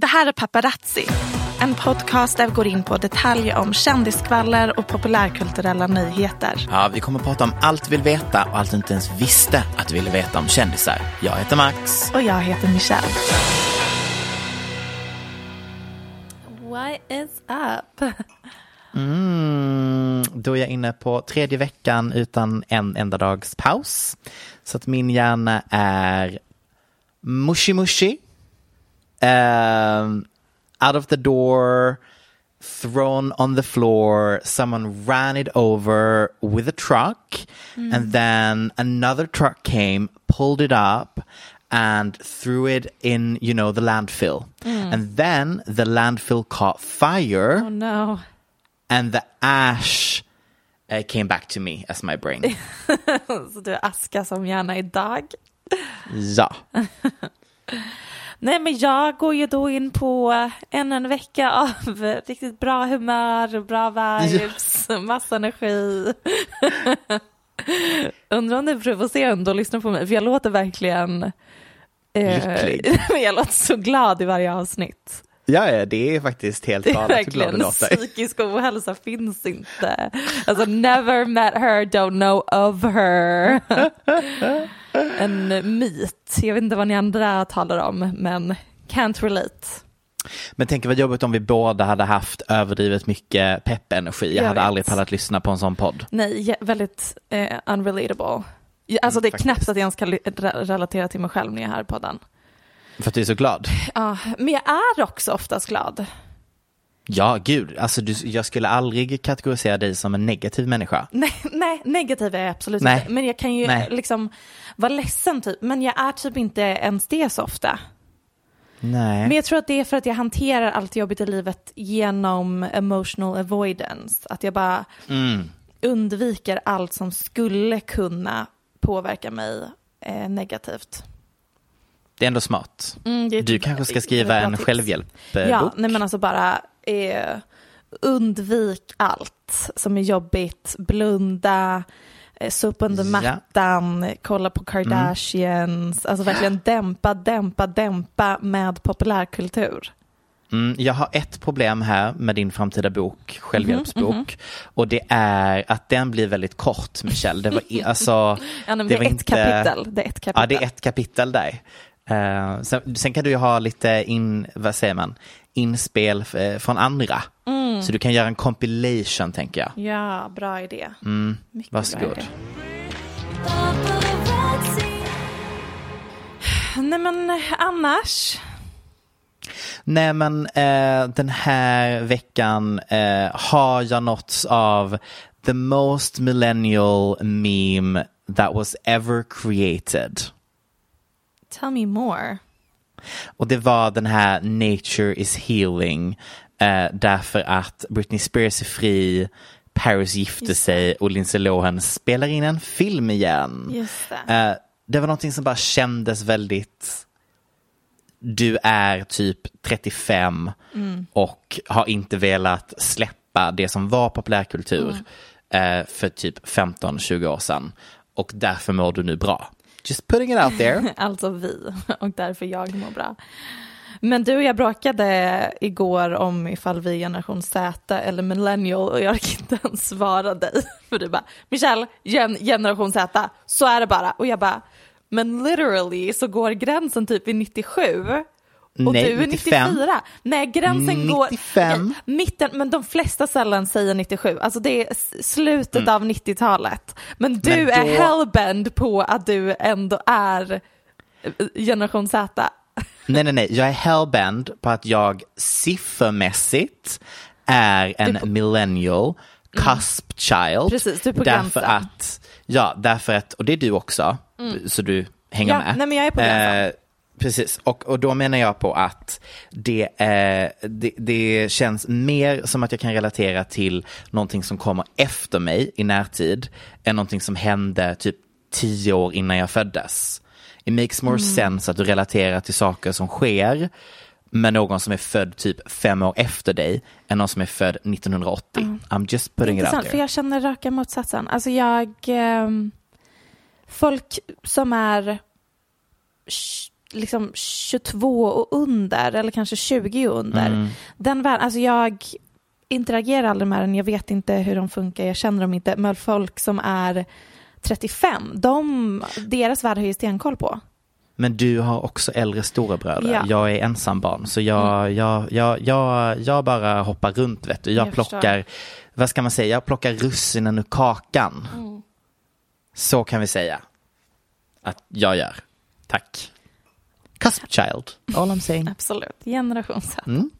Det här är Paparazzi, en podcast där vi går in på detaljer om kändiskvaller och populärkulturella nyheter. Ja, vi kommer att prata om allt vi vill veta och allt du inte ens visste att du ville veta om kändisar. Jag heter Max. Och jag heter Michelle. What is up? Mm, då är jag inne på tredje veckan utan en enda dags paus. Så att min hjärna är mushy mushy. Um, out of the door, thrown on the floor. Someone ran it over with a truck, and then another truck came, pulled it up, and threw it in, you know, the landfill. And then the landfill caught fire, Oh no. and the ash uh, came back to me as my brain. Så du är aska som gärna idag. ja. Nej men jag går ju då in på ännu en vecka av riktigt bra humör, bra vibes, massa energi.Undrar om det är provocerande att lyssna på mig, för jag låter verkligen eh, Lycklig. men jag låter så glad i varje avsnitt. Ja, ja, det är faktiskt helt galet hur glad du låter. psykisk ohälsa finns inte. Alltså never met her, don't know of her. En myt, jag vet inte vad ni andra talar om, men can't relate. Men tänk vad jobbigt om vi båda hade haft överdrivet mycket peppenergi. Jag, Jag hade vet. aldrig pallat lyssna på en sån podd. Nej, väldigt eh, unrelatable. Alltså det är faktiskt. knappt att jag ens kan relatera till mig själv när jag är här på den. För att du är så glad. Ja, men jag är också oftast glad. Ja, gud. Alltså, du, jag skulle aldrig kategorisera dig som en negativ människa. Nej, nej negativ är jag absolut Nej. inte. Men jag kan ju Nej. liksom vara ledsen typ. Men jag är typ inte ens det så ofta. Nej. Men jag tror att det är för att jag hanterar allt jobbigt i livet genom emotional avoidance. Att jag bara Mm. undviker allt som skulle kunna påverka mig eh, negativt. Det är ändå smart. Mm, är Du typ- kanske ska skriva en tips. självhjälpbok. Ja, nej men alltså bara eh, undvik allt som är jobbigt. Blunda, eh, sopa under Ja. mattan, kolla på Kardashians. Alltså verkligen dämpa, dämpa, dämpa med populärkultur. Mm, jag har ett problem här med din framtida bok, självhjälpsbok. Mhm, Och det är att den blir väldigt kort, Michelle. Det var alltså, Ja, det det, var ett inte- kapitel. Det är ett kapitel. Ja, det är ett kapitel där. Eh, sen, sen kan du ju ha lite in, vad säger man, inspel eh, från andra. Mm. Så du kan göra en compilation tänker jag. Ja, bra idé. Mm, Mycket bra varsågod. idé. Nej men annars. Nej men eh, den här veckan eh, har jag nåtts av the most millennial meme that was ever created. Tell me more. Och det var den här Nature is healing. Eh, därför att Britney Spears är fri, Paris gifte sig och Lindsay Lohan spelar in en film igen. Just det. Eh, det var någonting som bara kändes väldigt du är typ 35 och har inte velat släppa det som var populärkultur eh, för typ 15-20 år sedan. Och därför mår du nu bra. Just putting it out there. Alltså vi, och därför jag mår bra. Men du och jag bråkade igår om ifall vi är generation Z eller millennial och jag kan inte ens svara dig. För du bara, Michelle, gen generation Z, så är det bara. Och jag bara, men literally så går gränsen typ vid 97. Och Nej, du är 95. 94. Nej, gränsen går... 95. Nej, Mitten, men de flesta ställen säger 97. Alltså det är slutet av 90-talet. Men du Mm. Men är då- hellbend på att du ändå är eh, generation Z. Nej, nej, nej. Jag är hellbent på att jag siffermässigt är en millennial cusp child. Mm. Precis, du är på därför gränsen. att, ja, därför att, och det är du också, så du hänger Mm. Ja, med. nej, men jag är på gränsen. Eh, Precis, och, och då menar jag på att det, eh, det, det känns mer som att jag kan relatera till någonting som kommer efter mig i närtid än någonting som hände typ tio år innan jag föddes. It makes more sense att du relaterar till saker som sker med någon som är född typ fem år efter dig än någon som är född 1980. I'm just putting it out Intressant, för there. jag känner raka motsatsen. Alltså jag... ehm, folk som är liksom 22 och under, eller kanske 20 och under. Mm. Den världen, alltså jag interagerar aldrig med den, jag vet inte hur de funkar, jag känner dem inte. Men folk som är 35, de, deras värld har ju stenkoll på. Men du har också äldre storebröder. Ja. Jag är ensambarn så jag, jag, jag, jag, jag bara hoppar runt vet du. Jag, Jag plockar, vad ska man säga, jag plockar russinen ur kakan. Så kan vi säga att jag gör. Tack. Cusp child, all I'm saying. Absolut, generation Z. Mm.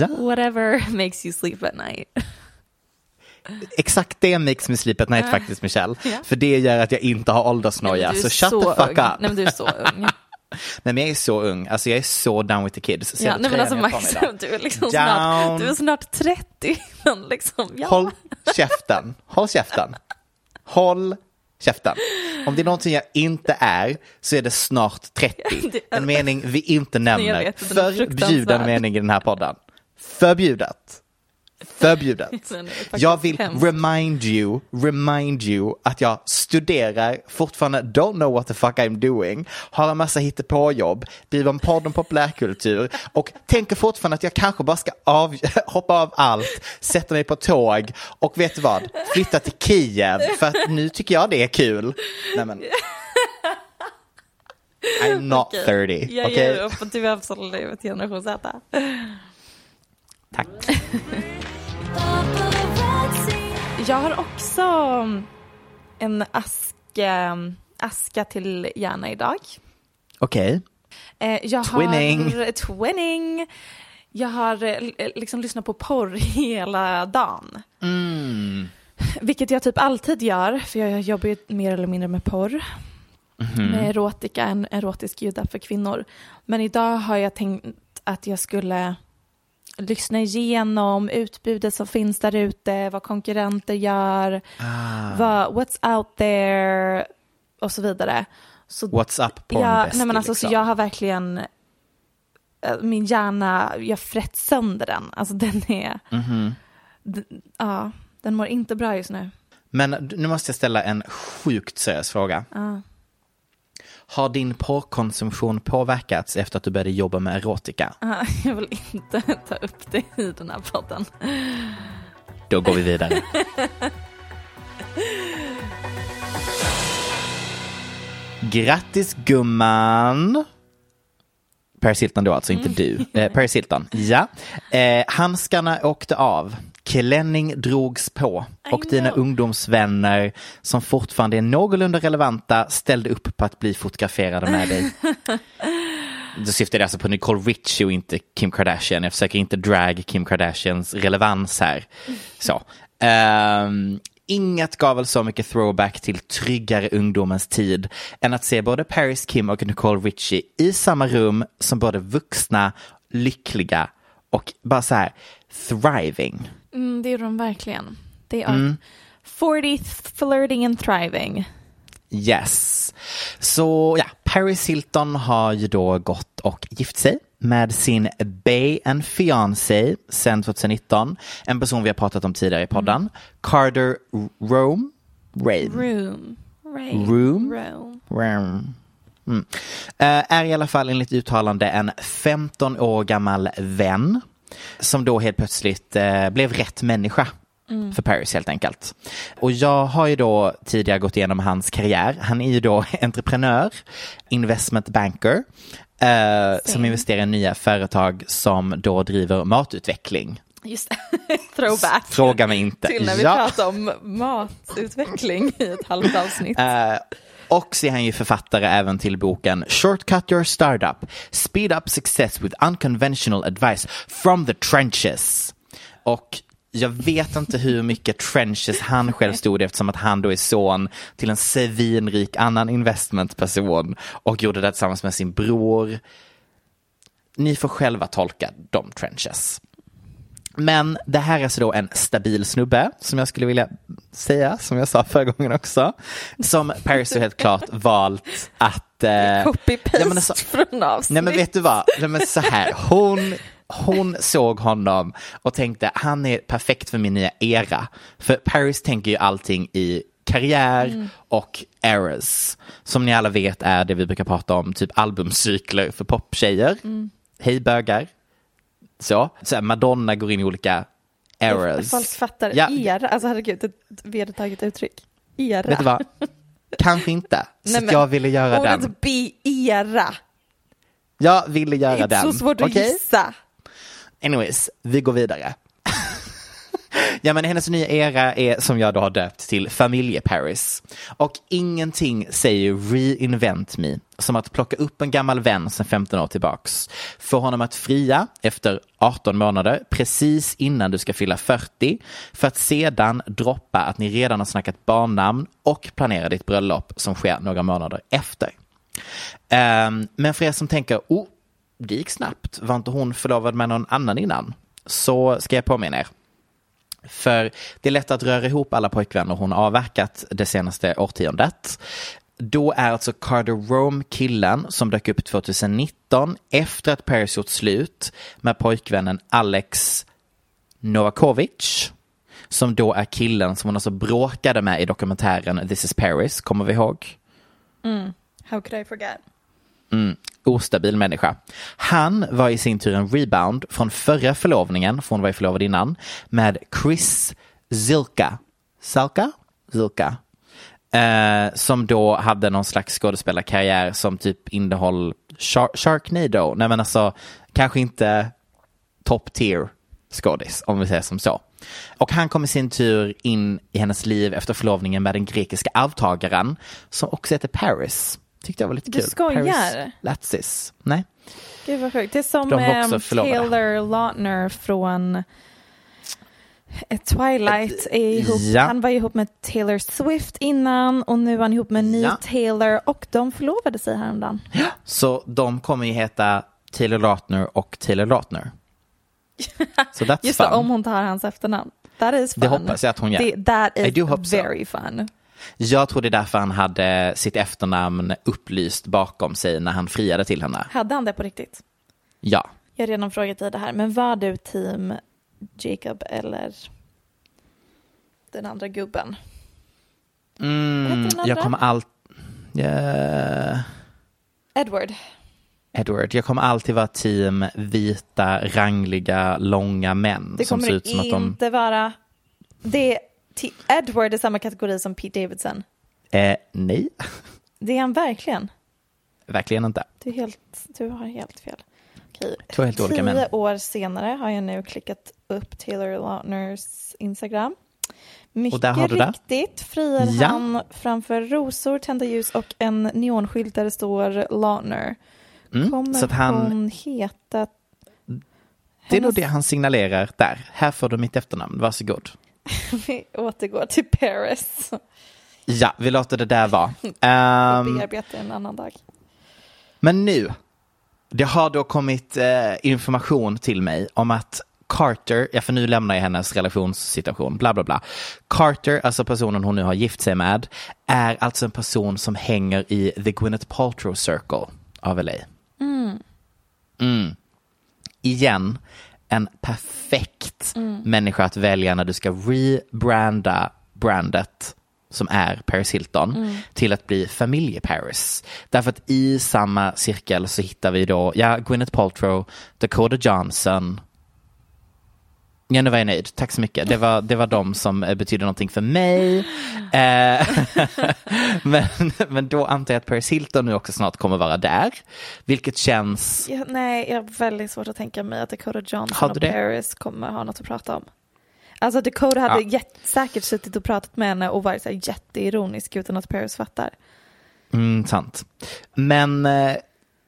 Ja. Whatever makes you sleep at night. Exakt det makes me sleep at night faktiskt Michelle. För det gör att jag inte har åldersnoja. Så shut the fuck ung. up. Nej men du är så ung. Nej men jag är så ung, alltså jag är så down with the kids. Ser Ja, du nej men alltså Max, du är liksom Down. snart, du är snart 30. men Liksom, ja. Håll käften. Håll käften. Håll käften. Om det är någonting jag inte är så är det snart 30. Det är- En mening vi inte nämner. Förbjuden mening i den här podden. Förbjudet. Förbjudet. Jag vill hemsk. remind you, remind you att jag studerar, fortfarande don't know what the fuck I'm doing, har en massa hittepåjobb, driver en podd om populärkultur och tänker fortfarande att jag kanske bara ska av, hoppa av allt, sätta mig på tåg och vet du vad, flytta till Kiev för att nu tycker jag det är kul. Nej men. I'm not 30, okej? Jag ger upp och du är absolut generation Z. Tack. Jag har också en aska, aska till hjärna idag. Okej. Eh, Jag Twinning. Har, twinning. Jag har eh, liksom lyssnat på porr hela dagen. Mm. Vilket jag typ alltid gör, för jag jobbar ju mer eller mindre med porr. Mhm. Med erotika, en erotisk ljudapp för kvinnor. Men idag har jag tänkt att jag skulle lyssna igenom utbudet som finns där ute, vad konkurrenter gör, Ah. vad, what's out there och så vidare. Så What's up porn ja, bestie, nej men alltså, liksom. så jag har verkligen eh, min hjärna, jag frätt sönder den. Alltså den är, Mhm. d- ja, den mår inte bra just nu. Men nu måste jag ställa en sjukt seriös fråga. Har din porrkonsumtion påverkats efter att du började jobba med erotika? Ja, jag vill inte ta upp det i den här podden. Då går vi vidare. Grattis gumman! Paris Hilton då alltså, inte du. Eh, Paris Hilton, ja. Eh, handskarna åkte av. Klänning drogs på och dina ungdomsvänner som fortfarande är någorlunda relevanta ställde upp på att bli fotograferade med dig. Då syftar jag alltså på Nicole Richie och inte Kim Kardashian. Jag försöker inte drag Kim Kardashians relevans här. Så. Ehm, inget gav väl så mycket throwback till tryggare ungdomens tid än att se både Paris Kim och Nicole Richie i samma rum som både vuxna, lyckliga och bara så här thriving. Mm, det gjorde de verkligen. They are 40 flirting and thriving. Yes. Så ja, Paris Hilton har ju då gått och gift sig med sin Bay and Fiancé sedan 2019. En person vi har pratat om tidigare i podden. Carter Rome. Rame. Room. Rain. Room? Room. Rome. Mm. Eh, är i alla fall enligt uttalande en 15 år gammal vän som då helt plötsligt eh, blev rätt människa för Paris helt enkelt. Och jag har ju då tidigare gått igenom hans karriär. Han är ju då entreprenör, investment banker, eh, som investerar i nya företag som då driver matutveckling. Just. Throwback. Fråga mig inte. Till när vi Ja. pratade om matutveckling i ett halvt avsnitt. Eh, och så är han ju författare även till boken Shortcut your startup, speed up success with unconventional advice from the trenches. Och jag vet inte hur mycket trenches han själv stod i eftersom att han då är son till en svinrik annan investmentperson och gjorde det tillsammans med sin bror. Ni får själva tolka de trenches. Men det här är alltså då en stabil snubbe, som jag skulle vilja säga, som jag sa förra gången också. Som Paris har helt klart valt att... Eh, Copy-paste ja, men alltså- från avsnitt. Nej men vet du vad, nej, men så här, hon, hon såg honom och tänkte han är perfekt för min nya era. För Paris tänker ju allting i karriär och eras. Som ni alla vet är det vi brukar prata om, typ albumcykler för poptjejer. Hej bögar. Så, så här, Madonna går in i olika eras. Folk fattar Ja. era, alltså herregud, ett vedertaget uttryck. Era. Vet du vad? Kanske inte. Så Nej, att jag ville göra den. Ordet be-era. Jag ville göra Det är den. så svårt att Okej? gissa. Anyways, vi går vidare ja men hennes nya era är som jag då har döpt till familje-Paris. Och ingenting säger reinvent me som att plocka upp en gammal vän sedan 15 år tillbaks. Få honom att fria efter 18 månader precis innan du ska fylla 40 för att sedan droppa att ni redan har snackat barnnamn och planerar ditt bröllop som sker några månader efter. Um, men för er som tänker, oh, det gick snabbt, var inte hon förlovad med någon annan innan? Så ska jag påminna er. För det är lätt att röra ihop alla pojkvänner hon avverkat det senaste årtiondet. Då är alltså Carter Rome killen som dök upp 2019 efter att Paris gjort slut med pojkvännen Alex Novakovic. Som då är killen som hon alltså bråkade med i dokumentären This is Paris, kommer vi ihåg? How could I forget? Mm, ostabil människa. Han var i sin tur en rebound från förra förlovningen, för hon var ju förlovad innan, med Chris Zilka. Zilka? Zilka. Eh, som då hade någon slags skådespelarkarriär som typ innehåll Shark- Sharknado. Nej men alltså, kanske inte top tier skådis, om vi säger som så. Och han kom i sin tur in i hennes liv efter förlovningen med den grekiska arvtagaren som också heter Paris. Tyckte jag var lite Du kul. skojar? Paris Latsis. Nej. Gud vad sjukt. Det är som De ehm. Taylor Lautner från Twilight. Är ihop, Ja. Han var ihop med Taylor Swift innan och nu är han ihop med en ny Ja. Taylor och de förlovade sig häromdagen. Så de kommer ju heta Taylor Lautner och Taylor Lautner. Så that's Just det, fun. om hon tar hans efternamn. That is fun. Det hoppas jag att hon gör. Det, that is hope so. very fun. Jag tror det är därför han hade sitt efternamn upplyst bakom sig när han friade till henne. Hade han det på riktigt? Ja. Jag har redan frågat dig det här, men var du team Jacob eller den andra gubben? Mm, den jag andra? kommer allt... Yeah. Edward. Edward, jag kommer alltid vara team vita, rangliga, långa män Det som kommer ser ut som att de... inte vara... Det, Edward är samma kategori som Pete Davidson. Eh, nej, Det är han verkligen. verkligen inte. Du, är helt, du har helt fel. Okej. Två helt olika Tio män. år senare har jag nu klickat upp Taylor Lautners Instagram. Mycket Och där har du det. riktigt friar Ja. han framför rosor, tända ljus och en neonskylt där det står Lautner. Mm, Kommer så att han, hon heta... det är nog hennes- det han signalerar där. Här får du mitt efternamn, varsågod. Vi återgår till Paris Ja, vi låter det där vara. och Ehm, bearbetar en annan dag. men nu, det har då kommit eh, information till mig om att Carter, ja för nu lämnar jag hennes relationssituation, bla bla bla. Carter, alltså personen hon nu har gift sig med, är alltså en person som hänger i the Gwyneth Paltrow Circle av LA. Mm. Igen, en perfekt människa att välja när du ska rebranda brandet som är Paris Hilton till att bli familje-Paris. Därför att i samma cirkel så hittar vi då, ja, Gwyneth Paltrow, Dakota Johnson, Ja, nu var jag nöjd. Tack så mycket. Det var, det var de som eh, betydde någonting för mig. Eh, men, men då antar jag att Paris Hilton nu också snart kommer vara där. Vilket känns... Ja, nej, jag har väldigt svårt att tänka mig att Dakota Johnson och? Paris kommer ha något att prata om. Alltså Dakota hade Ja. säkert suttit och pratat med henne och varit så här jätteironisk utan att Paris fattar. Mm, sant. Men eh,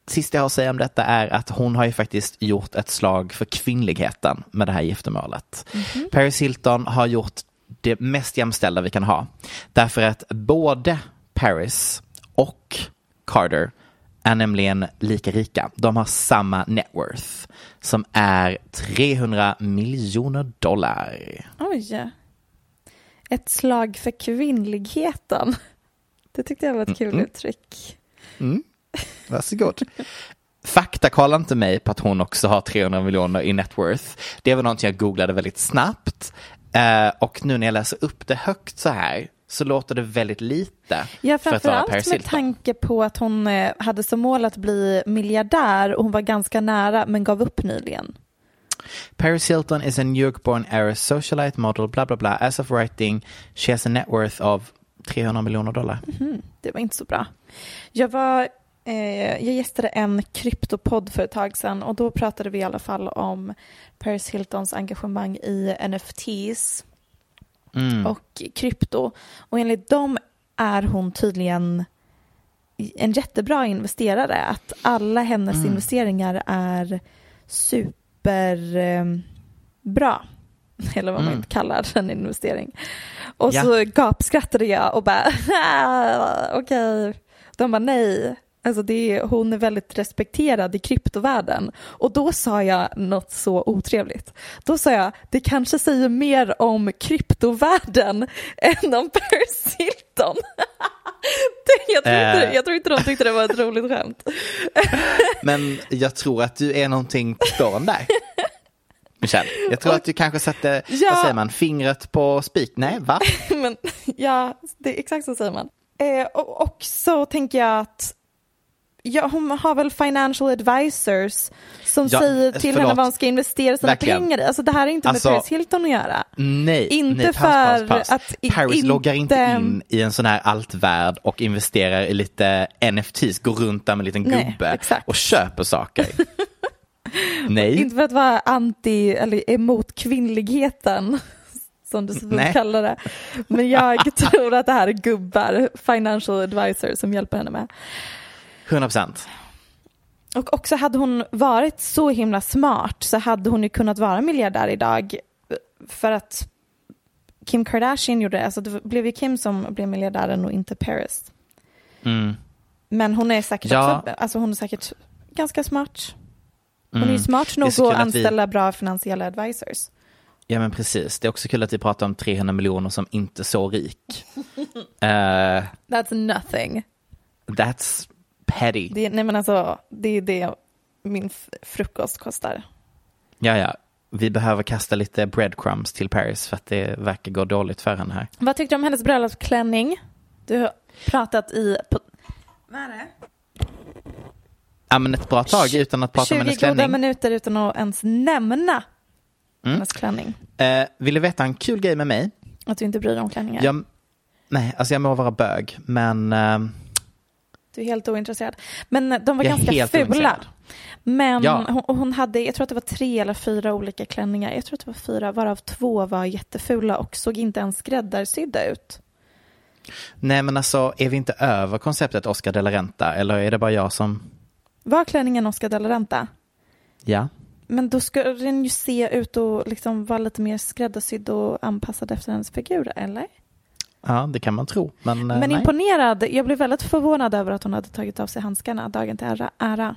sista jag har att säga om detta är att hon har ju faktiskt gjort ett slag för kvinnligheten med det här giftermålet. Paris Hilton har gjort det mest jämställda vi kan ha. Därför att både Paris och Carter är nämligen lika rika. De har samma net worth som är 300 miljoner dollar. Oj. Ett slag för kvinnligheten. Det tyckte jag var ett kul uttryck. Varsågod. Fakta kollar inte mig på att hon också har 300 miljoner i net worth. Det var någonting jag googlade väldigt snabbt. Eh, och nu när jag läser upp det högt så här så låter det väldigt lite Ja, framförallt med tanke på att hon eh, hade som mål att bli miljardär och hon var ganska nära men gav upp nyligen. Paris Hilton is a New York-born heiress, socialite model, bla bla bla. As of writing, she has a net worth of 300 miljoner dollar. Det var inte så bra. Jag var jag gästade en kryptopodd för ett tag sedan och då pratade vi i alla fall om Paris Hiltons engagemang i NFTs Mm. och krypto. Och enligt dem är hon tydligen en jättebra investerare. Att alla hennes Mm. investeringar är superbra. Eh, eller vad man Mm. kallar en investering. Och Ja. så gapskrattade jag och bara okej. De bara nej. Alltså det är, hon är väldigt respekterad i kryptovärlden. Och då sa jag något så otrevligt. Då sa jag, det kanske säger mer om kryptovärlden än om Paris Hilton. Jag, tror inte, Eh. jag tror inte de tyckte det var ett roligt skämt. Men jag tror att du är någonting på spåren där. Michelle, jag tror att du kanske satte, Ja. vad säger man, fingret på spik? Nej, va? Men ja, det är exakt så säger man. Eh, och, och så tänker jag att ja, hon har väl financial advisors som Ja, säger till förlåt. henne vad hon ska investera sina Verkligen. pengar i. Alltså det här är inte Alltså- med Paris Hilton att göra. Nej, Inte nej, paus, för paus, paus. att i- Paris inte- loggar inte in i en sån här altvärld och investerar i lite NFTs, går runt där med en liten Nej, gubbe exakt. och köper saker. nej, Inte för att vara anti eller emot kvinnligheten som du så fint Nej. kallar det. Men jag tror att det här är gubbar, financial advisors som hjälper henne med. 100 procent. Och också hade hon varit så himla smart så hade hon ju kunnat vara miljardär idag. För att Kim Kardashian gjorde det. Alltså det blev ju Kim som blev miljardären och inte Paris. Mm. Men hon är säkert Ja. också, alltså hon är säkert ganska smart. Hon är Mm. ju smart Det är nog att att vi- anställa bra finansiella advisors. Ja men precis, det är också kul att vi pratar om 300 miljoner som inte är så rik. Eh, That's nothing. that's petty. Det, nej men alltså, det är det min frukost kostar. Ja, ja. Vi behöver kasta lite breadcrumbs till Paris för att det verkar gå dåligt för henne här. Vad tyckte du om hennes bröllopsklänning? Du har pratat i... På, vad är det? Ja men ett bra tag utan att prata om 20 hennes goda klänning. minuter utan att ens nämna Mm. hennes klänning. Eh, vill du veta en kul grej med mig? Att du inte bryr dig om klänningar. Jag, nej, alltså jag må vara bög, men eh, Du är helt ointresserad. Men de var jag ganska fula. Men Ja. hon, hon hade, jag tror att det var tre eller fyra olika klänningar. Jag tror att det var fyra, varav två var jättefula och såg inte ens skräddarsydda ut. Nej men alltså, är vi inte över konceptet Oscar de la Renta eller är det bara jag som... Var klänningen Oscar de la Renta? Ja. Men då ska den ju se ut och liksom vara lite mer skräddarsydd och anpassad efter hennes figur, eller? Ja, det kan man tro. Men, eh, Men nej. imponerad. Jag blev väldigt förvånad över att hon hade tagit av sig handskarna dagen till ära. ära.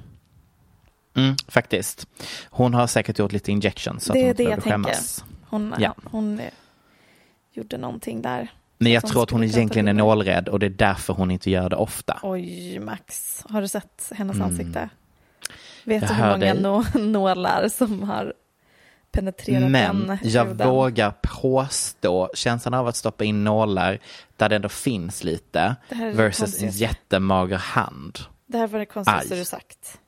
Mm, faktiskt. Hon har säkert gjort lite injections så Det att hon det inte behöver skämmas. Hon, Ja. hon eh, gjorde någonting där. Men jag tror att hon egentligen är nålrädd och det är därför hon inte gör det ofta. Oj, Max. Har du sett hennes Mm. ansikte? Vet Jag du hur många dig. nå- nålar som har penetrerat Men jag huden? vågar påstå känslan av att stoppa in nålar där det ändå finns lite versus en jättemager hand. Det här var det konstigaste Aj. du sagt.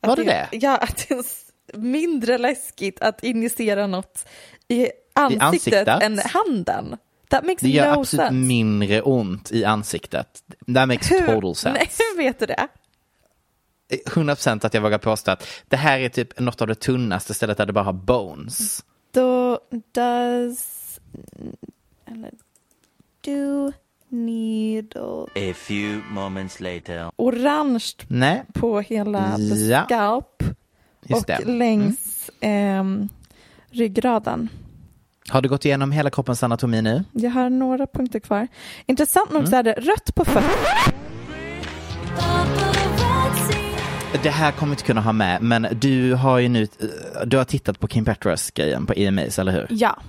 Var Att det det? Ja, att det är mindre läskigt att injicera något i ansiktet, ansiktet? än handen. That makes Det gör no absolut sense. mindre ont i ansiktet. That makes total sense. Nej, hur vet du det? 100% att jag vågar påstå att det här är typ något av det tunnaste stället där det bara har bones. Då does... Eller, do needle... A few moments later. Orange Nej, på hela the Ja. scalp just och det. Mm. längs ehm, ryggraden. Har du gått igenom hela kroppens anatomi nu? Jag har några punkter kvar. Intressant Mm. nog så är det rött på fötterna. Det här kommer inte kunna ha med, men du har ju nu, du har tittat på Kim Petras grejen på EMAs, eller hur? Ja.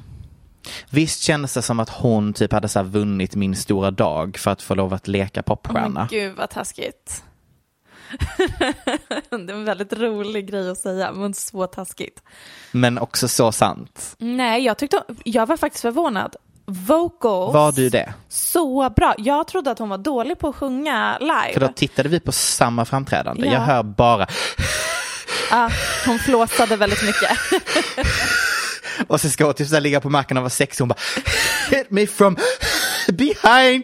Visst kändes det som att hon typ hade så vunnit min stora dag för att få lov att leka popstjärna? Men gud vad taskigt. det är en väldigt rolig grej att säga, men så taskigt. Men också så sant. Nej, jag tyckte, jag var faktiskt förvånad. Vocals, Var du det? så bra. Jag trodde att hon var dålig på att sjunga live. För då tittade vi på samma framträdande. Ja. Jag hör bara, Ah, hon flåsade väldigt mycket. och så ska hon typ så ligga på marken och vara sexig. Hon bara, hit me from behind.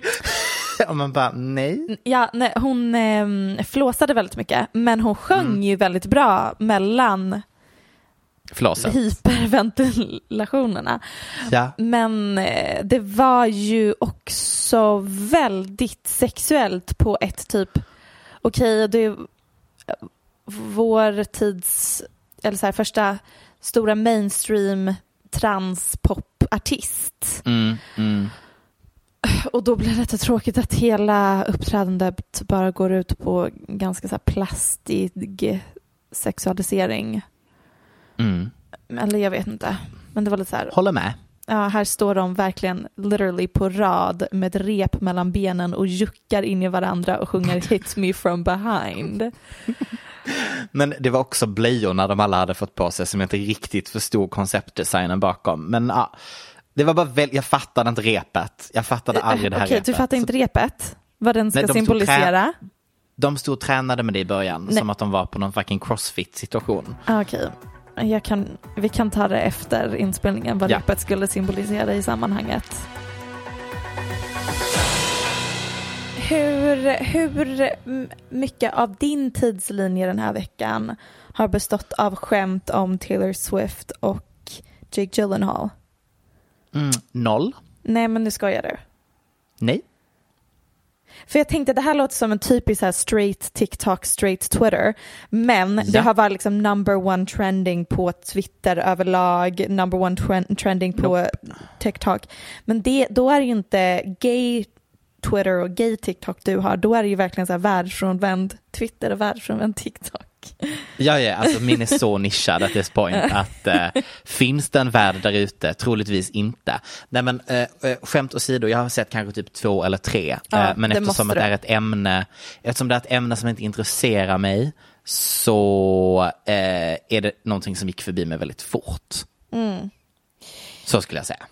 Och man bara, nej. Ja, nej, hon eh, flåsade väldigt mycket, men hon sjöng Mm. ju väldigt bra mellan Flåset. hyperventilationerna. Ja. Men eh, det var ju också väldigt sexuellt på ett typ, okej, det är vår tids, eller så här, första stora mainstream transpopartist. Mm, mm. Och då blir det lite tråkigt att hela uppträdandet bara går ut på ganska så här plastig sexualisering. Mm. Eller jag vet inte. Men det var lite så här, Håller med. ja, här står de verkligen literally på rad med ett rep mellan benen och juckar in i varandra och sjunger Hit me from behind. Men det var också blöjorna de alla hade fått på sig som jag inte riktigt förstod konceptdesignen bakom. Men ja, det var bara väl, jag fattade inte repet. Jag fattade aldrig det här Okej, repet. du fattar inte repet? Vad den ska Nej, de stod symbolisera? De stod och tränade med det i början, Nej. som att de var på någon fucking crossfit situation. Ah, Okej, jag kan, vi kan ta det efter inspelningen vad Ja. repet skulle symbolisera i sammanhanget. Hur, hur mycket av din tidslinje den här veckan har bestått av skämt om Taylor Swift och Jake Gyllenhaal? Mm, noll? Nej, men nu skojar du. Nej. För jag tänkte det här låter som en typisk så här straight TikTok, straight Twitter. Men det Ja. har varit liksom number one trending på Twitter överlag, number one tren- trending på TikTok. Men det, då är det ju inte gay Twitter och gay TikTok du har, då är det ju verkligen så här världsfrånvänd Twitter och världsfrånvänd TikTok. Ja, ja, alltså min är så nischad at this point att eh, finns det en värld där ute? Troligtvis inte. Nej men eh, eh, skämt åsido, jag har sett kanske typ två eller tre. Ja, eh, men det eftersom det är ett ämne, eftersom det är ett ämne som inte intresserar mig så eh, är det någonting som gick förbi mig väldigt fort. Mm. Så skulle jag säga.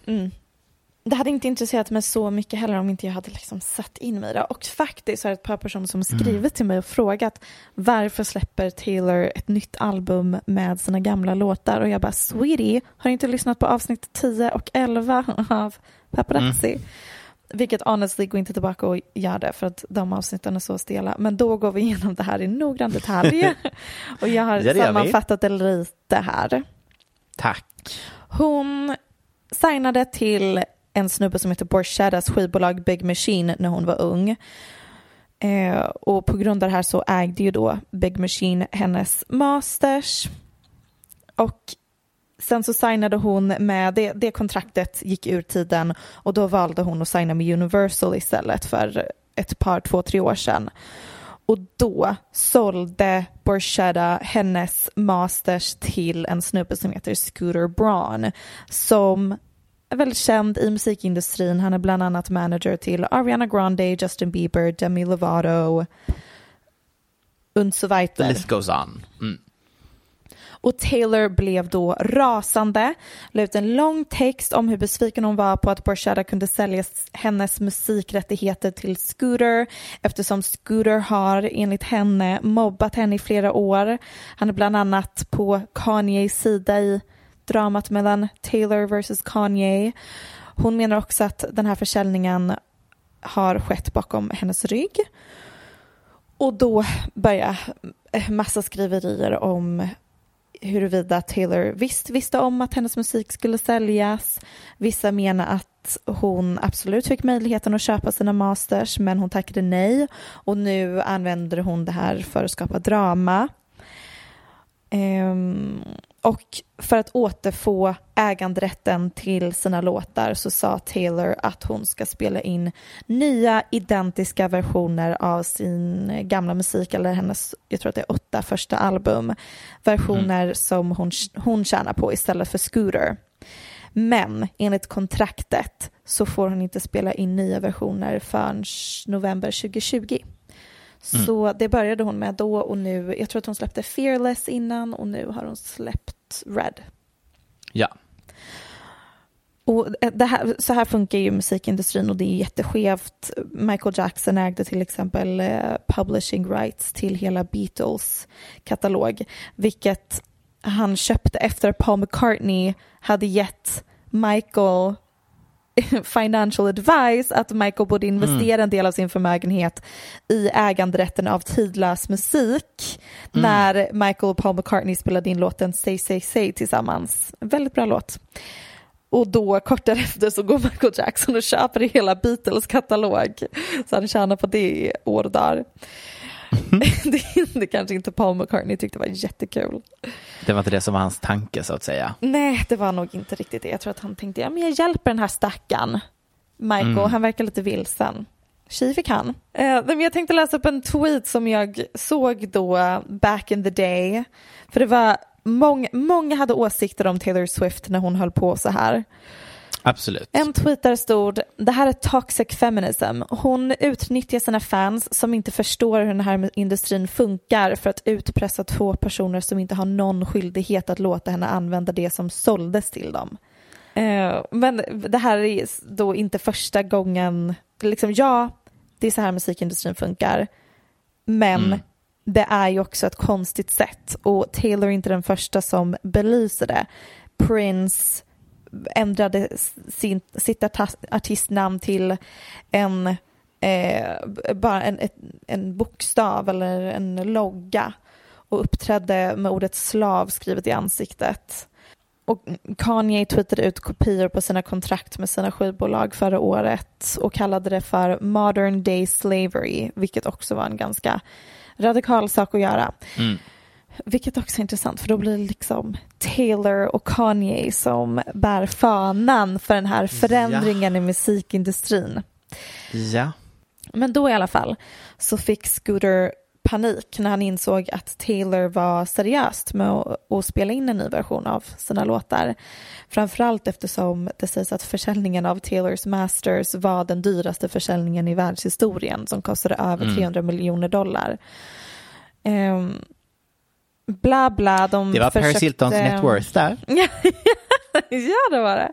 Det hade inte intresserat mig så mycket heller om inte jag hade liksom satt in mig i det. Och faktiskt är det ett par personer som skrivit till mig och frågat varför släpper Taylor ett nytt album med sina gamla låtar? Och jag bara, sweetie, har inte lyssnat på avsnitt 10 och 11 av Paparazzi? Vilket honestly, gå inte tillbaka och gör det för att de avsnitten är så stela. Men då går vi igenom det här i noggrann detalj. och jag har Ja, det sammanfattat det lite här. Tack. Hon signade till en snubbe som heter Borshaddas skivbolag Big Machine när hon var ung. Eh, och på grund av det här så ägde ju då Big Machine hennes masters. Och sen så signade hon med, det, det kontraktet gick ur tiden och då valde hon att signa med Universal istället för ett par, två, tre år sedan. Och då sålde Borchetta hennes masters till en snubbe som heter Scooter Braun som är väldigt känd i musikindustrin. Han är bland annat manager till Ariana Grande, Justin Bieber, Demi Lovato und so The weiter. list goes on. Mm. Och Taylor blev då rasande, la ut en lång text om hur besviken hon var på att Borchetta kunde sälja hennes musikrättigheter till Scooter eftersom Scooter har enligt henne mobbat henne i flera år. Han är bland annat på Kanyes sida i dramat mellan Taylor versus Kanye. Hon menar också att den här försäljningen har skett bakom hennes rygg. Och då börjar massa skriverier om huruvida Taylor visst visste om att hennes musik skulle säljas. Vissa menar att hon absolut fick möjligheten att köpa sina masters men hon tackade nej och nu använder hon det här för att skapa drama. Um, och för att återfå äganderätten till sina låtar så sa Taylor att hon ska spela in nya identiska versioner av sin gamla musik eller hennes, jag tror att det är åtta första album, versioner som hon, hon tjänar på istället för Scooter. Men enligt kontraktet så får hon inte spela in nya versioner förrän november 2020. Så det började hon med då och nu, jag tror att hon släppte Fearless innan och nu har hon släppt Red. Ja. Och det här, så här funkar ju musikindustrin och det är jätteskevt. Michael Jackson ägde till exempel eh, publishing rights till hela Beatles katalog, vilket han köpte efter Paul McCartney hade gett Michael financial advice att Michael borde investera en del av sin förmögenhet i äganderätten av tidlös musik när Michael och Paul McCartney spelade in låten Say Say Say tillsammans. Väldigt bra låt. Och då kort därefter så går Michael Jackson och köper hela Beatles katalog. Så han tjänar på det i år och dagar. det, det kanske inte Paul McCartney tyckte var jättekul. Det var inte det som var hans tanke så att säga. Nej, det var nog inte riktigt det. Jag tror att han tänkte, ja men jag hjälper den här stackaren. Michael, Mm. han verkar lite vilsen. Tji fick han. Eh, jag tänkte läsa upp en tweet som jag såg då back in the day. För det var många, många hade åsikter om Taylor Swift när hon höll på så här. Absolut. En tweet där stod, det här är toxic feminism. Hon utnyttjar sina fans som inte förstår hur den här industrin funkar för att utpressa två personer som inte har någon skyldighet att låta henne använda det som såldes till dem. Eh, men det här är då inte första gången, liksom ja, det är så här musikindustrin funkar, men det är ju också ett konstigt sätt och Taylor är inte den första som belyser det. Prince ändrade sin, sitt artistnamn till en, eh, bara en, en bokstav eller en logga och uppträdde med ordet slav skrivet i ansiktet. Och Kanye tweetade ut kopior på sina kontrakt med sina skivbolag förra året och kallade det för modern day slavery, vilket också var en ganska radikal sak att göra. Mm. Vilket också är intressant för då blir det liksom Taylor och Kanye som bär fanan för den här förändringen i musikindustrin. Ja. Men då i alla fall så fick Scooter panik när han insåg att Taylor var seriöst med att, spela in en ny version av sina låtar. Framförallt eftersom det sägs att försäljningen av Taylors Masters var den dyraste försäljningen i världshistorien som kostade över 300 miljoner dollar. Ehm, bla bla, de Det var Paris försökte... Hiltons net worth där. ja, det var det.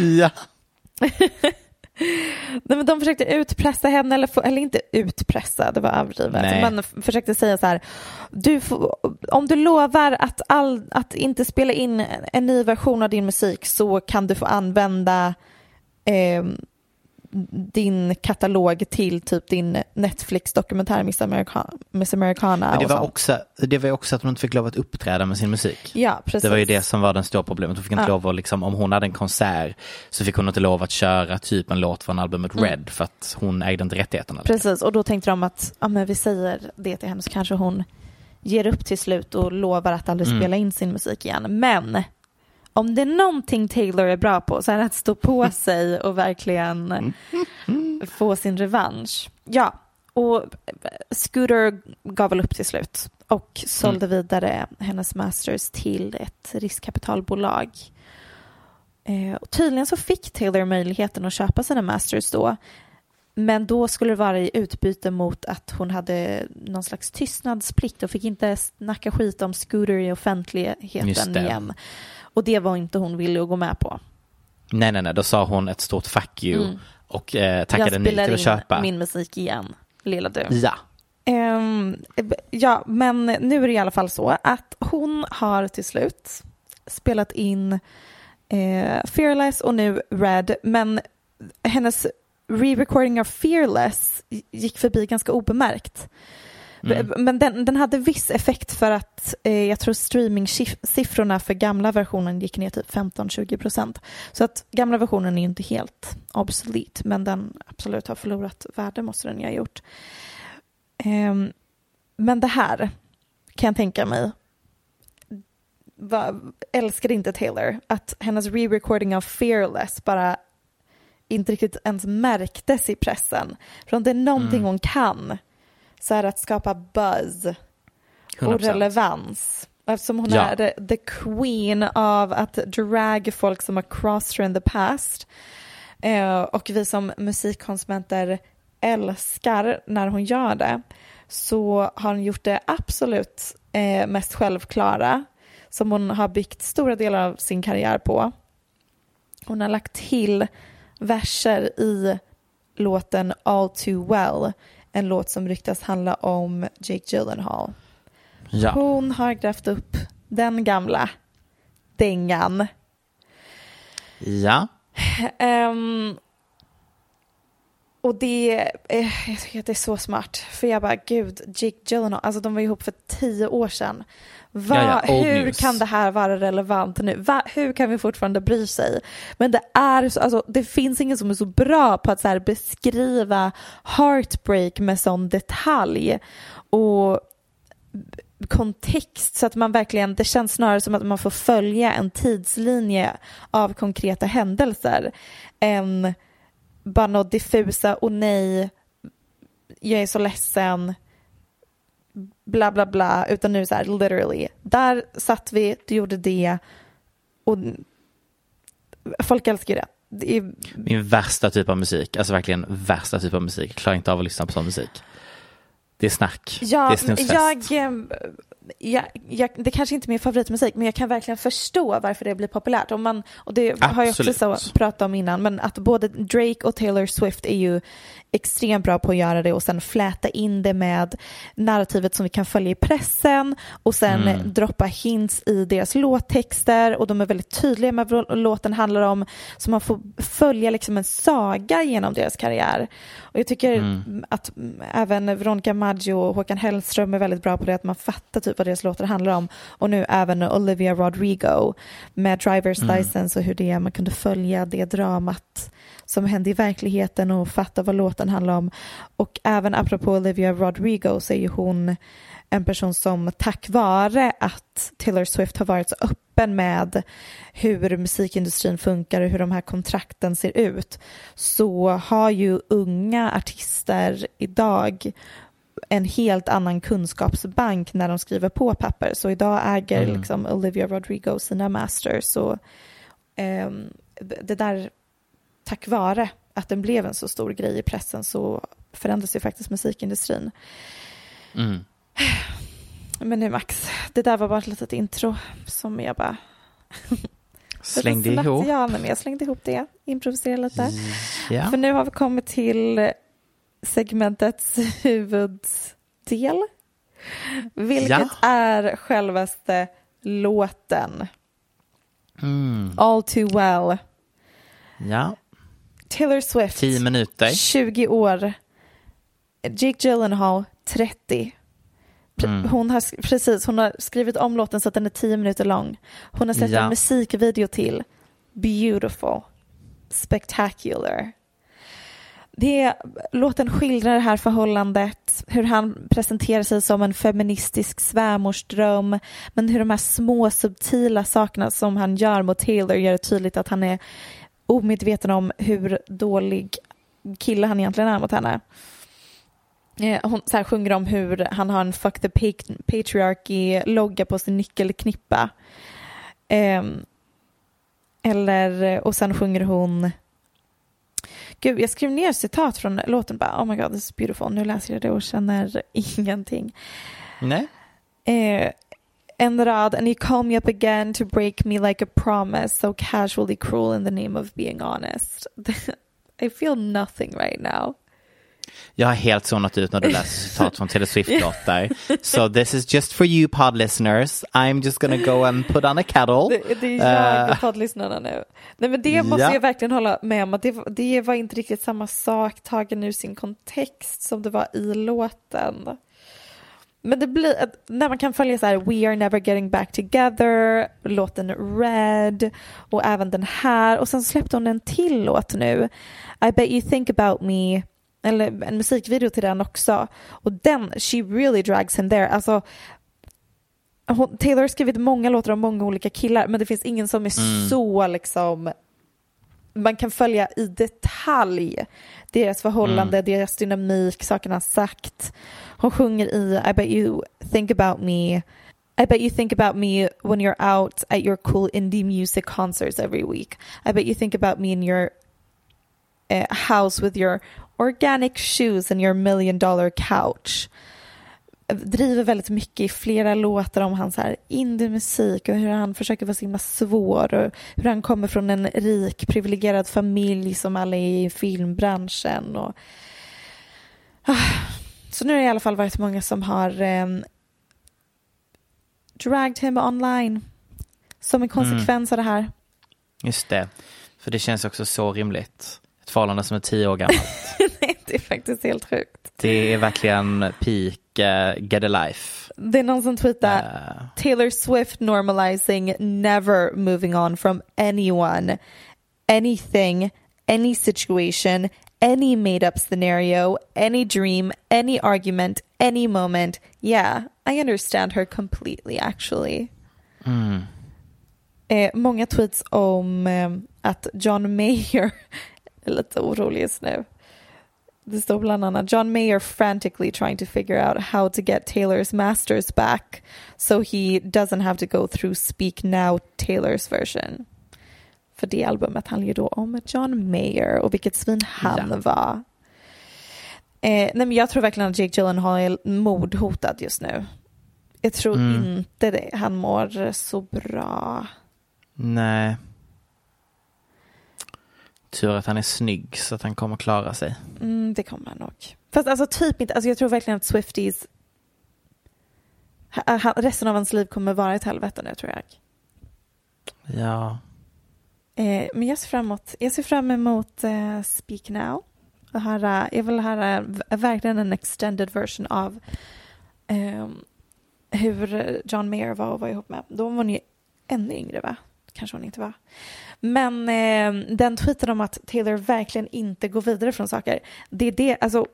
Ja. Nej, men de försökte utpressa henne, eller, få, eller inte utpressa, det var överdrivet. F- försökte säga så här, du får, om du lovar att, all, att inte spela in en ny version av din musik så kan du få använda eh, din katalog till typ din Netflix-dokumentär Miss, America, Miss Americana. Men det var, sånt. också, det var också att hon inte fick lov att uppträda med sin musik. Ja, precis. Det var ju det som var den stora problemet. Hon fick inte Ja. lov att, liksom, om hon hade en konsert så fick hon inte lov att köra typ en låt från albumet Red för att hon ägde inte rättigheterna. Precis, och då tänkte de att ja, men vi säger det till henne så kanske hon ger upp till slut och lovar att aldrig Mm. spela in sin musik igen. Men om det är någonting Taylor är bra på så är det att stå på sig och verkligen få sin revansch. Ja, och Scooter gav väl upp till slut och sålde vidare hennes masters till ett riskkapitalbolag. Eh, och tydligen så fick Taylor möjligheten att köpa sina masters då. Men då skulle det vara i utbyte mot att hon hade någon slags tystnadsplikt och fick inte snacka skit om Scooter i offentligheten igen. Och det var inte hon villig att gå med på. Nej, nej, nej, då sa hon ett stort fuck you Mm. och eh, tackade Jag nej spelar till att in köpa. min musik igen, lilla du. Ja. Ehm, ja, men nu är det i alla fall så att hon har till slut spelat in eh, Fearless och nu Red, men hennes re-recording av Fearless gick förbi ganska obemärkt. Mm. Men den, den hade viss effekt för att eh, jag tror streaming-siffrorna för gamla versionen gick ner typ 15-20 procent. Så att gamla versionen är ju inte helt obsolet, men den absolut har förlorat värde måste den ju ha gjort. Ehm, men det här kan jag tänka mig va, älskade inte Taylor att hennes re-recording av Fearless bara inte riktigt ens märktes i pressen. För om det är någonting hon kan så är det att skapa buzz och 100%. relevans. Och Eftersom hon Ja. är the, the queen av att drag folk som har crossed her in the past eh, och vi som musikkonsumenter älskar när hon gör det så har hon gjort det absolut eh, mest självklara som hon har byggt stora delar av sin karriär på. Hon har lagt till verser i låten All Too Well, en låt som ryktas handla om Jake Gyllenhaal. Ja. Hon har grävt upp den gamla dängan. ja. Ehm, och det, eh, jag tycker att det är så smart. För jag bara, gud, Jake Gyllenhaal, alltså de var ihop för tio år sedan. Va, Ja, ja, hur news. kan det här vara relevant nu? Va, hur kan vi fortfarande bry sig? Men det är så, alltså det finns ingen som är så bra på att så beskriva heartbreak med sån detalj. Och kontext så att man verkligen, det känns snarare som att man får följa en tidslinje av konkreta händelser än bara något diffusa och nej, jag är så ledsen, bla bla bla, utan nu så här literally, där satt vi, du gjorde det och folk älskar ju det. det är, Min värsta typ av musik, alltså verkligen värsta typ av musik. Jag klarar inte av att lyssna på sån musik. Det är snack. det är snusfest. jag, ehm, jag, jag, det kanske inte är min favoritmusik men jag kan verkligen förstå varför det blir populärt. Om man, och det har jag också Absolut. så pratat om innan, men att både Drake och Taylor Swift är ju extremt bra på att göra det och sen fläta in det med narrativet som vi kan följa i pressen och sen Mm. droppa hints i deras låttexter och de är väldigt tydliga med vad låten handlar om så man får följa liksom en saga genom deras karriär. Och jag tycker Mm. att även Veronica Maggio och Håkan Hellström är väldigt bra på det att man fattar typ vad deras låtar handlar om och nu även Olivia Rodrigo med Drivers Mm. License och hur det är man kunde följa det dramat som hände i verkligheten och fatta vad låten handlar om. Och även apropå Olivia Rodrigo så är ju hon en person som tack vare att Taylor Swift har varit så öppen med hur musikindustrin funkar och hur de här kontrakten ser ut så har ju unga artister idag en helt annan kunskapsbank när de skriver på papper. Så idag äger Mm. liksom Olivia Rodrigo sina masters. Så, ehm, det där, tack vare att den blev en så stor grej i pressen så förändras ju faktiskt musikindustrin. Mm. Men nu Max, det där var bara ett litet intro som jag bara... Slängde ihop. material, men jag slängde ihop det, improviserade lite. Ja. För nu har vi kommit till segmentets huvuddel. Vilket Ja. är självaste låten. Mm. All too well. ja. Taylor Swift. Tio minuter. 20 år. Jake Gyllenhaal, 30. Pre- Mm. Hon har, precis, hon har skrivit om låten så att den är 10 minuter lång. Hon har släppt Ja. en musikvideo till. Beautiful. Spectacular. Det, låten skildrar det här förhållandet, hur han presenterar sig som en feministisk svärmorsdröm, men hur de här små subtila sakerna som han gör mot Taylor gör det tydligt att han är omedveten om hur dålig kille han egentligen är mot henne. Eh, hon så här, sjunger om hur han har en fuck the patriarchy-logga på sin nyckelknippa. Ehm, eller, och sen sjunger hon Gud, jag skrev ner citat från låten bara, oh my god, this is beautiful. Nu läser jag det och känner ingenting. Nej. Eh, en rad, and you call me up again to break me like a promise, so casually cruel in the name of being honest. I feel nothing right now. Jag har helt zonat ut när du läser citat från Taylor Swift-låtar. So this is just for you pod listeners. I'm just gonna go and put on a kettle. Det, det är jag och poddlyssnarna nu. Nej men det måste Ja. jag verkligen hålla med om det, det var inte riktigt samma sak tagen ur sin kontext som det var i låten. Men det blir, när man kan följa så här We are never getting back together, låten Red och även den här och sen släppte hon en till låt nu. I bet you think about me, eller en musikvideo till den också. Och den, she really drags him there. Alltså hon, Taylor har skrivit många låtar om många olika killar men det finns ingen som är så liksom man kan följa i detalj deras förhållande, deras dynamik, sakerna han sagt. Hon sjunger i I bet you think about me I bet you think about me when you're out at your cool indie music concerts every week. I bet you think about me in your uh, house with your organic shoes and your million dollar couch driver väldigt mycket i flera låtar om hans indie-musik och hur han försöker vara så himla svår och hur han kommer från en rik privilegierad familj som alla är i filmbranschen. Och... Ah. Så nu har det i alla fall varit många som har um, dragged him online som en konsekvens av det här. Just det. För det känns också så rimligt. Förhållande som är tio år gammalt. Nej, det är faktiskt helt sjukt. Det är verkligen peak uh, get a life. Det är någon som tweetar Uh, Taylor Swift normalizing never moving on from anyone, anything, any situation, any made up scenario, any dream, any argument, any moment. Yeah, I understand her completely actually. Eh, många tweets om eh, att John Mayer är lite orolig just nu. Det står bland annat John Mayer frantically trying to figure out how to get Taylor's masters back so he doesn't have to go through Speak Now Taylors version. För det albumet handlar ju då om John Mayer och vilket svin han Ja. var. Eh, nej men jag tror verkligen att Jake Gyllenhaal är mordhotad just nu. Jag tror Mm. inte det. Han mår så bra. nej. Tur att han är snygg så att han kommer klara sig. Mm, det kommer han nog. Fast alltså typ inte, alltså jag tror verkligen att Swifties ha- resten av hans liv kommer vara ett helvete nu tror jag. Ja. Eh, men jag ser fram emot, jag ser fram emot eh, Speak Now. Och höra, jag vill höra verkligen en extended version av ehm, hur John Mayer var och var ihop med. Då var ju ännu yngre va? Kanske hon inte var. Men eh, den tweeten om att Taylor verkligen inte går vidare från saker. Det är det, alltså.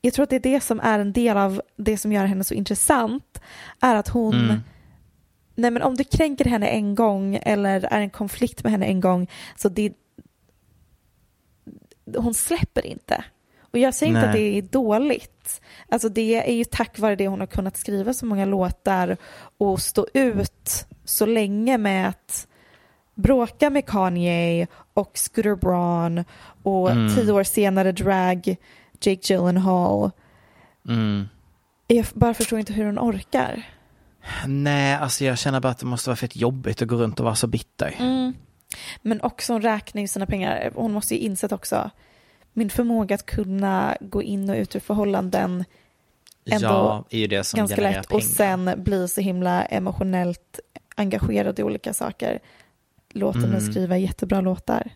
Jag tror att det är det som är en del av det som gör henne så intressant. Är att hon Mm. Nej men om du kränker henne en gång eller är en konflikt med henne en gång så det hon släpper inte. Och jag säger inte Nej. att det är dåligt. Alltså det är ju tack vare det hon har kunnat skriva så många låtar och stå ut så länge med att bråka med Kanye och Scooter Braun och Mm. tio år senare drag Jake Gyllenhaal. Mm. Jag bara förstår inte hur hon orkar. Nej, alltså jag känner bara att det måste vara fett jobbigt att gå runt och vara så bitter. Mm. Men också hon räknar ju sina pengar. Hon måste ju insett också min förmåga att kunna gå in och ut ur förhållanden ändå ja, är ju det ganska lätt och pengar. sen bli så himla emotionellt engagerad i olika saker. Låt henne Mm. skriva jättebra låtar.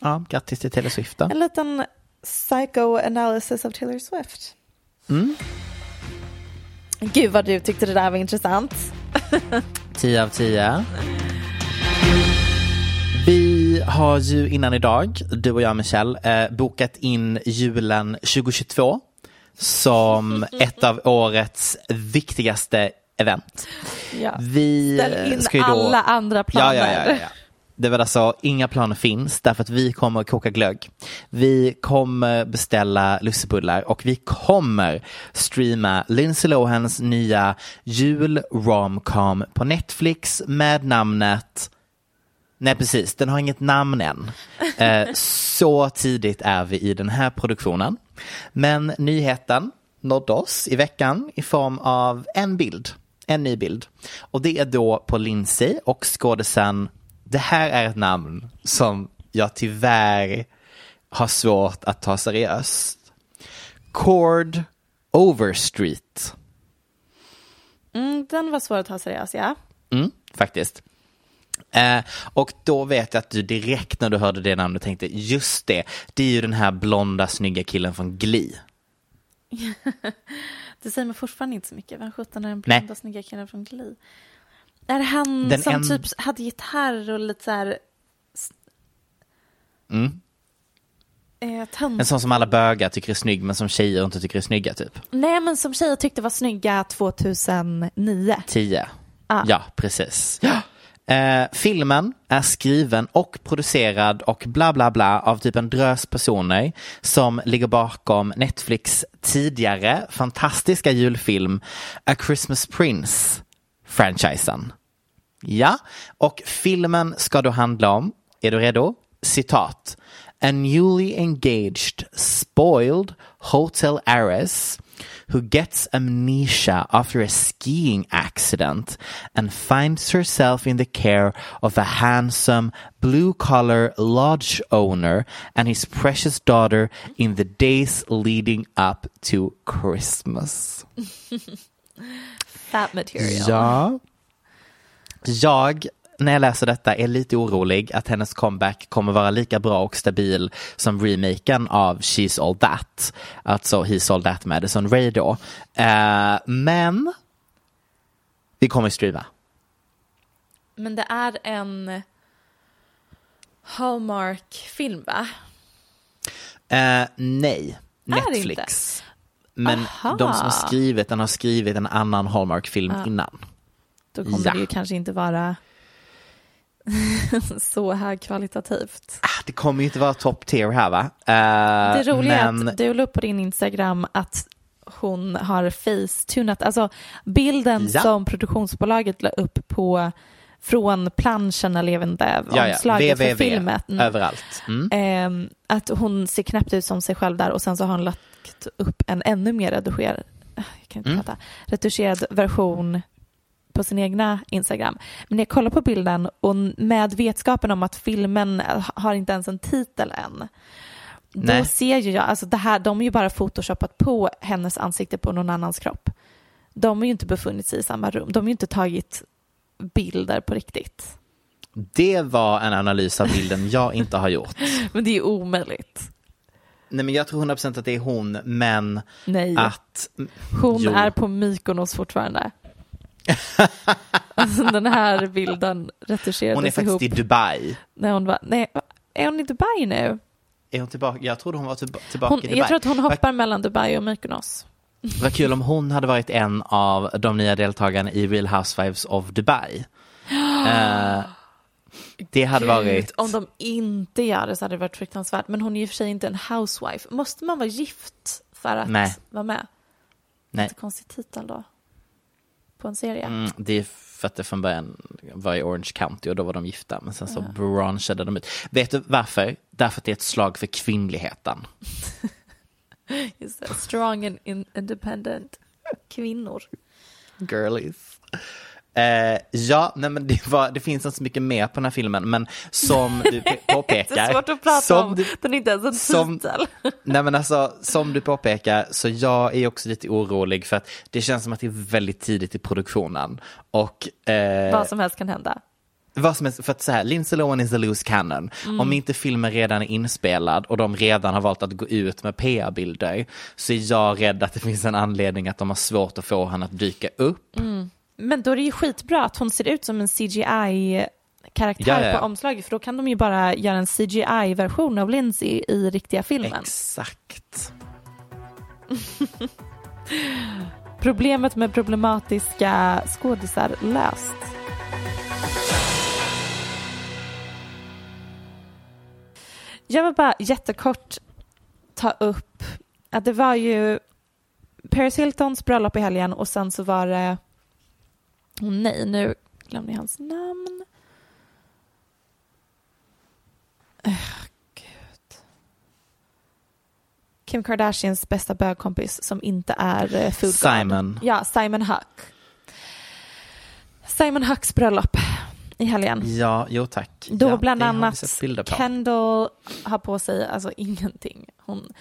Ja, grattis till Taylor Swift då. En liten psychoanalysis av Taylor Swift. Mm. Gud vad du tyckte det där var intressant. 10 av 10. Vi har ju innan idag, du och jag Michelle, eh, bokat in julen 2022 som ett av årets viktigaste event. Ja. Vi Ställ in ska ju då... alla andra planer. ja, ja, ja, ja. det var alltså inga planer finns därför att vi kommer koka glögg. Vi kommer beställa lussebullar och vi kommer streama Lindsay Lohans nya jul romcom på Netflix med namnet Nej precis, den har inget namn än. Eh, så tidigt är vi i den här produktionen. Men nyheten nådde oss i veckan i form av en bild, en ny bild. Och det är då på Lindsay och skådisen, det här är ett namn som jag tyvärr har svårt att ta seriöst. Cord Overstreet. Mm, den var svår att ta seriös, ja. Mm, faktiskt. Eh, och då vet jag att du direkt när du hörde det namnet tänkte, just det, det är ju den här blonda snygga killen från Glee. Det säger mig fortfarande inte så mycket. Vem sjutton är den blonda snygga killen från Glee? Är han Den som en- typ hade gitarr och lite så här... Mm. Eh? En sån som alla bögar tycker är snygg men som tjejer inte tycker är snygga typ. Nej, men som tjejer tyckte var snygga 2009. Tio. Ah. Ja, precis. Eh, filmen är skriven och producerad och bla bla bla av typ en drös personer som ligger bakom Netflix tidigare fantastiska julfilm A Christmas Prince franchisen. Ja, och filmen ska då handla om, är du redo? Citat. A newly engaged, spoiled hotel heiress who gets amnesia after a skiing accident and finds herself in the care of a handsome blue collar lodge owner and his precious daughter in the days leading up to Christmas. Fat material. Ja. Jag, när jag läser detta, är lite orolig att hennes comeback kommer vara lika bra och stabil som remaken av She's All That. Alltså He's All That Madison Ray då. Eh, men vi kommer streama. Men det är en Hallmark-film, va? Eh, nej, Netflix. Men Aha. de som skrivit den har skrivit en annan Hallmark-film Ja. innan. Då kommer Ja. det ju kanske inte vara så högkvalitativt. Ah, Det kommer ju inte vara top tier här va? Eh, Det roliga är men... att du la upp på din Instagram att hon har face-tunat, alltså bilden Ja. som produktionsbolaget la upp på från planschen eller jag vet inte, Ja, omslaget för filmen. Mm. Överallt. Mm. Ehm, att hon ser knappt ut som sig själv där och sen så har hon lagt upp en ännu mer redigerad, jag kan inte Mm. prata, retuscherad version på sin egna Instagram. Men när jag kollar på bilden och med vetskapen om att filmen har inte ens en titel än, då Nej. ser ju jag, alltså det här, de har ju bara photoshopat på hennes ansikte på någon annans kropp. De har ju inte befunnit sig i samma rum, de har ju inte tagit bilder på riktigt. Det var en analys av bilden jag inte har gjort. Men det är ju omöjligt. Nej men jag tror 100% att det är hon, men Nej. att... Hon Jo. är på Mykonos fortfarande. Alltså, den här bilden retuscherades Hon är faktiskt ihop. i Dubai. När hon var, nej, är hon i Dubai nu? Är hon tillbaka? Jag trodde hon var tillba- tillbaka Hon, i Dubai. jag tror att hon hoppar mellan Dubai och Mykonos. Vad kul om hon hade varit en av de nya deltagarna i Real Housewives of Dubai. Eh, det hade varit... Om de inte gör det så hade det varit fruktansvärt. Men hon är ju för sig inte en housewife. Måste man vara gift för att Nej. vara med? Nej. Lite konstig titel då. På en serie. Mm, det är för att det från början var i Orange County och då var de gifta. Men sen så branchade de ut. Vet du varför? Därför att det är ett slag för kvinnligheten. Just det. Strong and in- independent kvinnor. Girlies. Eh, ja, nej men det, var, det finns inte så mycket mer på den här filmen, men som du pe- påpekar. Det är svårt att prata som om. Du, Den är inte ens en som- titel. nej men alltså, som du påpekar, så jag är också lite orolig för att det känns som att det är väldigt tidigt i produktionen. Och eh, Vad som helst kan hända. vad som helst, för att så här, Lindsay Lohan is a loose cannon. Mm. Om inte filmen redan är inspelad och de redan har valt att gå ut med PR-bilder så är jag rädd att det finns en anledning att de har svårt att få henne att dyka upp. Men då är det ju skitbra att hon ser ut som en CGI-karaktär Ja, ja, ja. på omslaget för då kan de ju bara göra en CGI-version av Lindsay i riktiga filmen. Exakt. Problemet med problematiska skådisar löst. Jag vill bara jättekort ta upp att det var ju Paris Hiltons bröllop i helgen och sen så var det, oh nej nu glömde jag hans namn. Uh, Gud. Kim Kardashians bästa bögkompis som inte är uh, food Simon. God. Ja, Simon Huck. Simon Hucks bröllop i helgen. Ja, jo tack. Då ja, bland annat. Kendall har på sig alltså ingenting. Hon,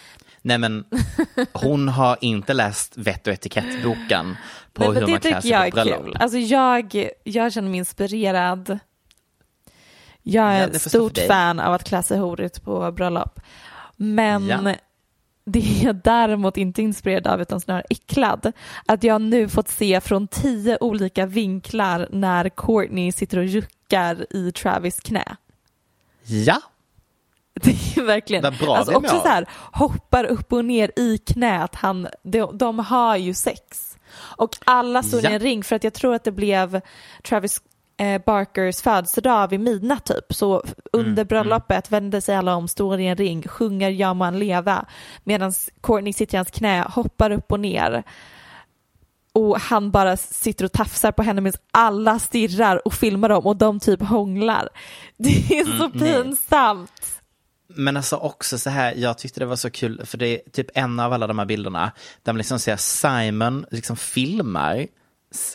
Nej men hon har inte läst vett och etikettboken på hur men det man klär sig jag på är bröllop. kul. Alltså jag, jag känner mig inspirerad. Jag är Ja, ett stort fan av att klä sig horigt på bröllop. Men Ja. det är jag däremot inte inspirerad av utan snarare äcklad. Att jag nu fått se från tio olika vinklar när Courtney sitter och juckar i Travis knä. Ja, Det är verkligen, Vad bra alltså också så här, hoppar upp och ner i knät. Han, de, de har ju sex. Och alla stod Ja. i en ring för att jag tror att det blev Travis eh, Barkers födelsedag vid midnatt typ. Så Mm, under bröllopet vände sig alla om, står i en ring, sjunger Ja man leva. Medan Courtney sitter i hans knä, hoppar upp och ner. Och han bara sitter och tafsar på henne medan alla stirrar och filmar dem och de typ hånglar. Det är så Mm, nej. pinsamt men alltså också så här, jag tyckte det var så kul, för det är typ en av alla de här bilderna, där man liksom ser Simon liksom filmar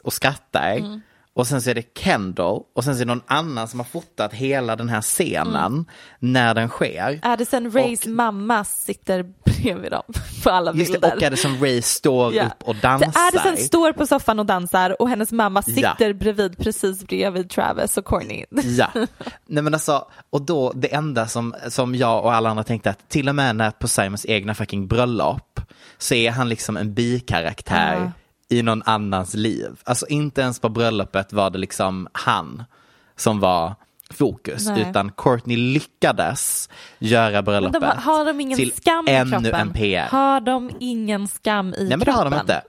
och skrattar. Mm. Och sen så är det Kendall och sen så är det någon annan som har fotat hela den här scenen Mm. när den sker. Addison Rays mamma sitter bredvid dem på alla Just bilder. det, och Addison Ray står Ja. upp och dansar. För Addison står på soffan och dansar och hennes mamma Ja. sitter bredvid precis bredvid Travis och Courtney. Ja, nej men alltså, och då det enda som, som jag och alla andra tänkte att till och med när på Simons egna fucking bröllop så är han liksom en bikaraktär Ja. I någon annans liv. Alltså inte ens på bröllopet var det liksom han som var fokus, Nej. utan Courtney lyckades göra bröllopet de, har de ingen till skam i ännu kroppen? en PR. Har de ingen skam i Nej men det kroppen? har de inte.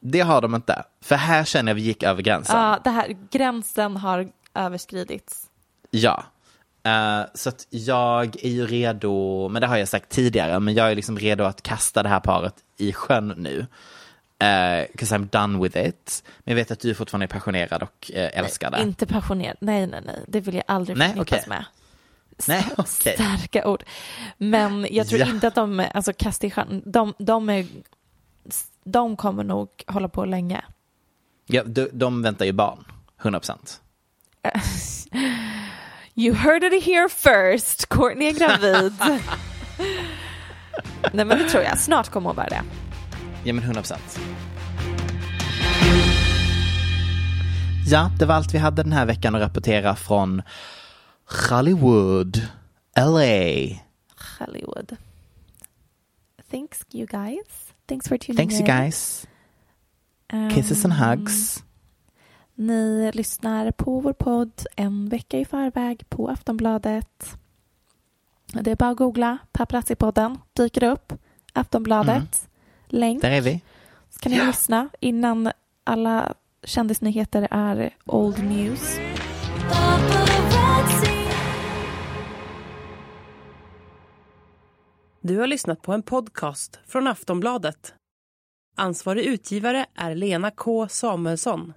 Det har de inte. För här känner jag vi gick över gränsen. Ja, det här, gränsen har överskridits. Ja. Eh, så att jag är ju redo, men det har jag sagt tidigare, men jag är liksom redo att kasta det här paret i sjön nu. Because I'm done with it. Men jag vet att du fortfarande är passionerad och eh, älskar det. Inte passionerad. Nej, nej, nej. Det vill jag aldrig Nej, förknippas okej. med. Nej, okej. Starka ord. Men jag tror Ja. inte att de, alltså kast i sjön, de, de, är, de kommer nog hålla på länge. Ja, de, de väntar ju barn, 100 procent. You heard it here first. Courtney är gravid. Nej men det tror jag. Snart kommer hon vara det. Ja, men 100 procent. Ja, det var allt vi hade den här veckan att rapportera från Hollywood, LA. Hollywood. Thanks you guys. Thanks for tuning Thanks in. you guys. Um, Kisses and hugs. Ni lyssnar på vår podd en vecka i förväg på Aftonbladet. Det är bara att googla Paparazzi-podden, dyker upp. Aftonbladet, länk. Där är vi. Så kan ni lyssna innan alla kändisnyheter är old news. Du har lyssnat på en podcast från Aftonbladet. Ansvarig utgivare är Lena K Samuelsson.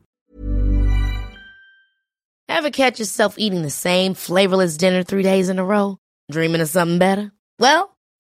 Ever catch yourself eating the same flavorless dinner three days in a row? Dreaming of something better? Well,